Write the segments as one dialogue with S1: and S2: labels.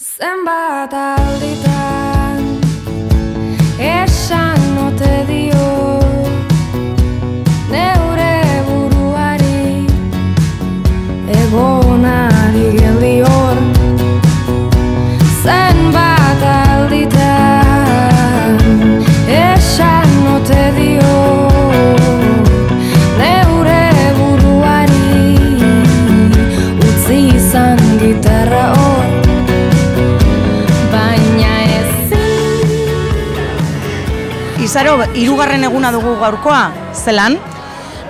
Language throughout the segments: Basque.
S1: Zenbat alditan Esan ote dio Neure buruari Egonari geldi hor Zenbat alditan Esan ote dio Neure buruari Utzi izan gitarra
S2: Izaro, hirugarren eguna dugu gaurkoa, zelan?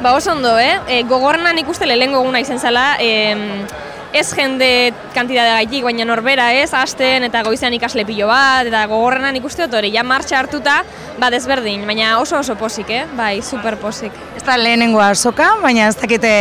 S3: Ba oso ondo, eh? E, gogornan ikuste lehengo eguna izan zela, em, ez jende kantidade gaitik, baina norbera ez, hasten eta goizean ikasle pilo bat, eta gogorrenan ikuste dut hori, ja martxa hartuta, ba desberdin, baina oso oso posik, eh? Bai, super posik.
S2: Ez da lehenengoa soka, baina ez dakite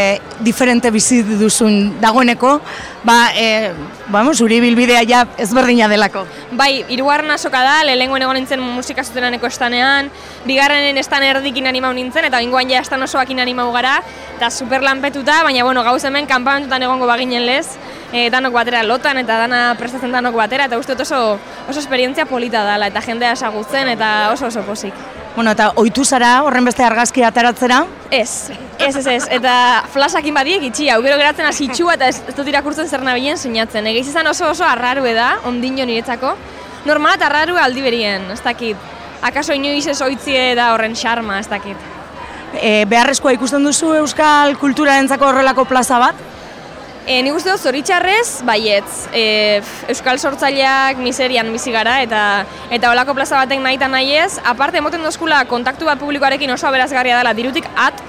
S2: diferente bizi duzun dagoeneko, ba, e, vamos, zuri bilbidea ja ezberdina delako.
S3: Bai, hirugarren asoka da, lehenengoen egon nintzen musika zutenaneko estanean, bigarrenen estan erdikin animau nintzen, eta ingoan ja estan osoakin animau gara, eta super lanpetuta, baina bueno, gauz hemen kanpamentutan egongo baginen lez, e, danok batera lotan eta dana prestatzen danok batera, eta uste dut oso, oso esperientzia polita dela, eta jendea esagutzen, eta oso oso posik.
S2: Bueno, eta ohitu zara horren beste argazki ateratzera,
S3: Ez, ez, ez, ez, eta flasakin badiek itxi, hau gero geratzen hasi itxua eta ez, ez dut irakurtzen zer nabilen sinatzen. Egiz izan oso oso arrarue da, ondino niretzako. Normala eta arrarue aldi berien, ez dakit. Akaso inoiz ez oitzie da horren xarma, ez dakit.
S2: e, beharrezkoa ikusten duzu euskal kulturarentzako horrelako plaza bat?
S3: E, nik uste dut zoritxarrez, baietz. E, pf, Euskal sortzaileak miserian bizi gara eta eta olako plaza batek nahi eta nahi ez. Aparte, emoten dozkula kontaktu bat publikoarekin oso aberazgarria dela dirutik at,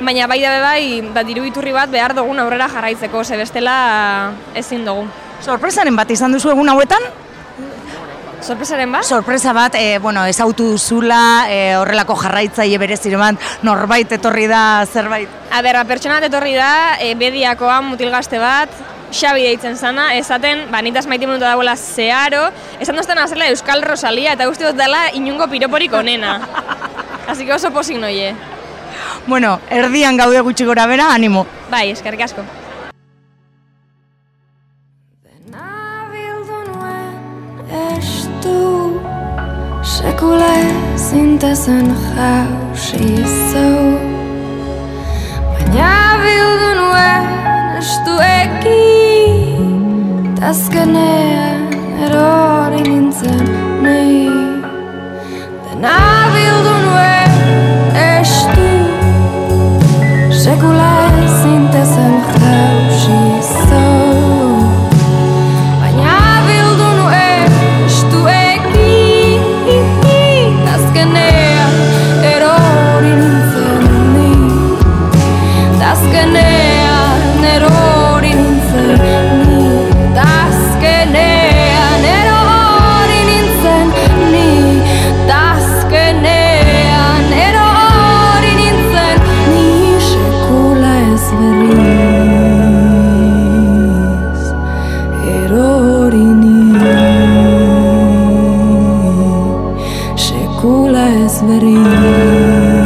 S3: baina bai dabe bai, ba, diru iturri bat behar dugun aurrera jarraitzeko, ze bestela ezin dugu.
S2: Sorpresaren bat izan duzu egun hauetan?
S3: Sorpresaren bat?
S2: Sorpresa bat, e, bueno, ezautu duzula, e, horrelako jarraitzaile bereziren bat, norbait etorri da zerbait.
S3: A ba, pertsona bat etorri da, e, bediakoa mutilgazte bat, Xabi deitzen zana, esaten, ba, nitaz maite minutu dagoela zeharo, esan dozten azela Euskal Rosalia, eta guzti dut dela inungo piroporik onena. Así que oso posik noie.
S2: Bueno, erdian gaude gutxi gora bera, animo.
S3: Bai, eskerrik asko.
S1: Sekula zintezen jausi zau. Baina bildu nuen estu eki Tazkenean erori nintzen nei. Dena bildu hari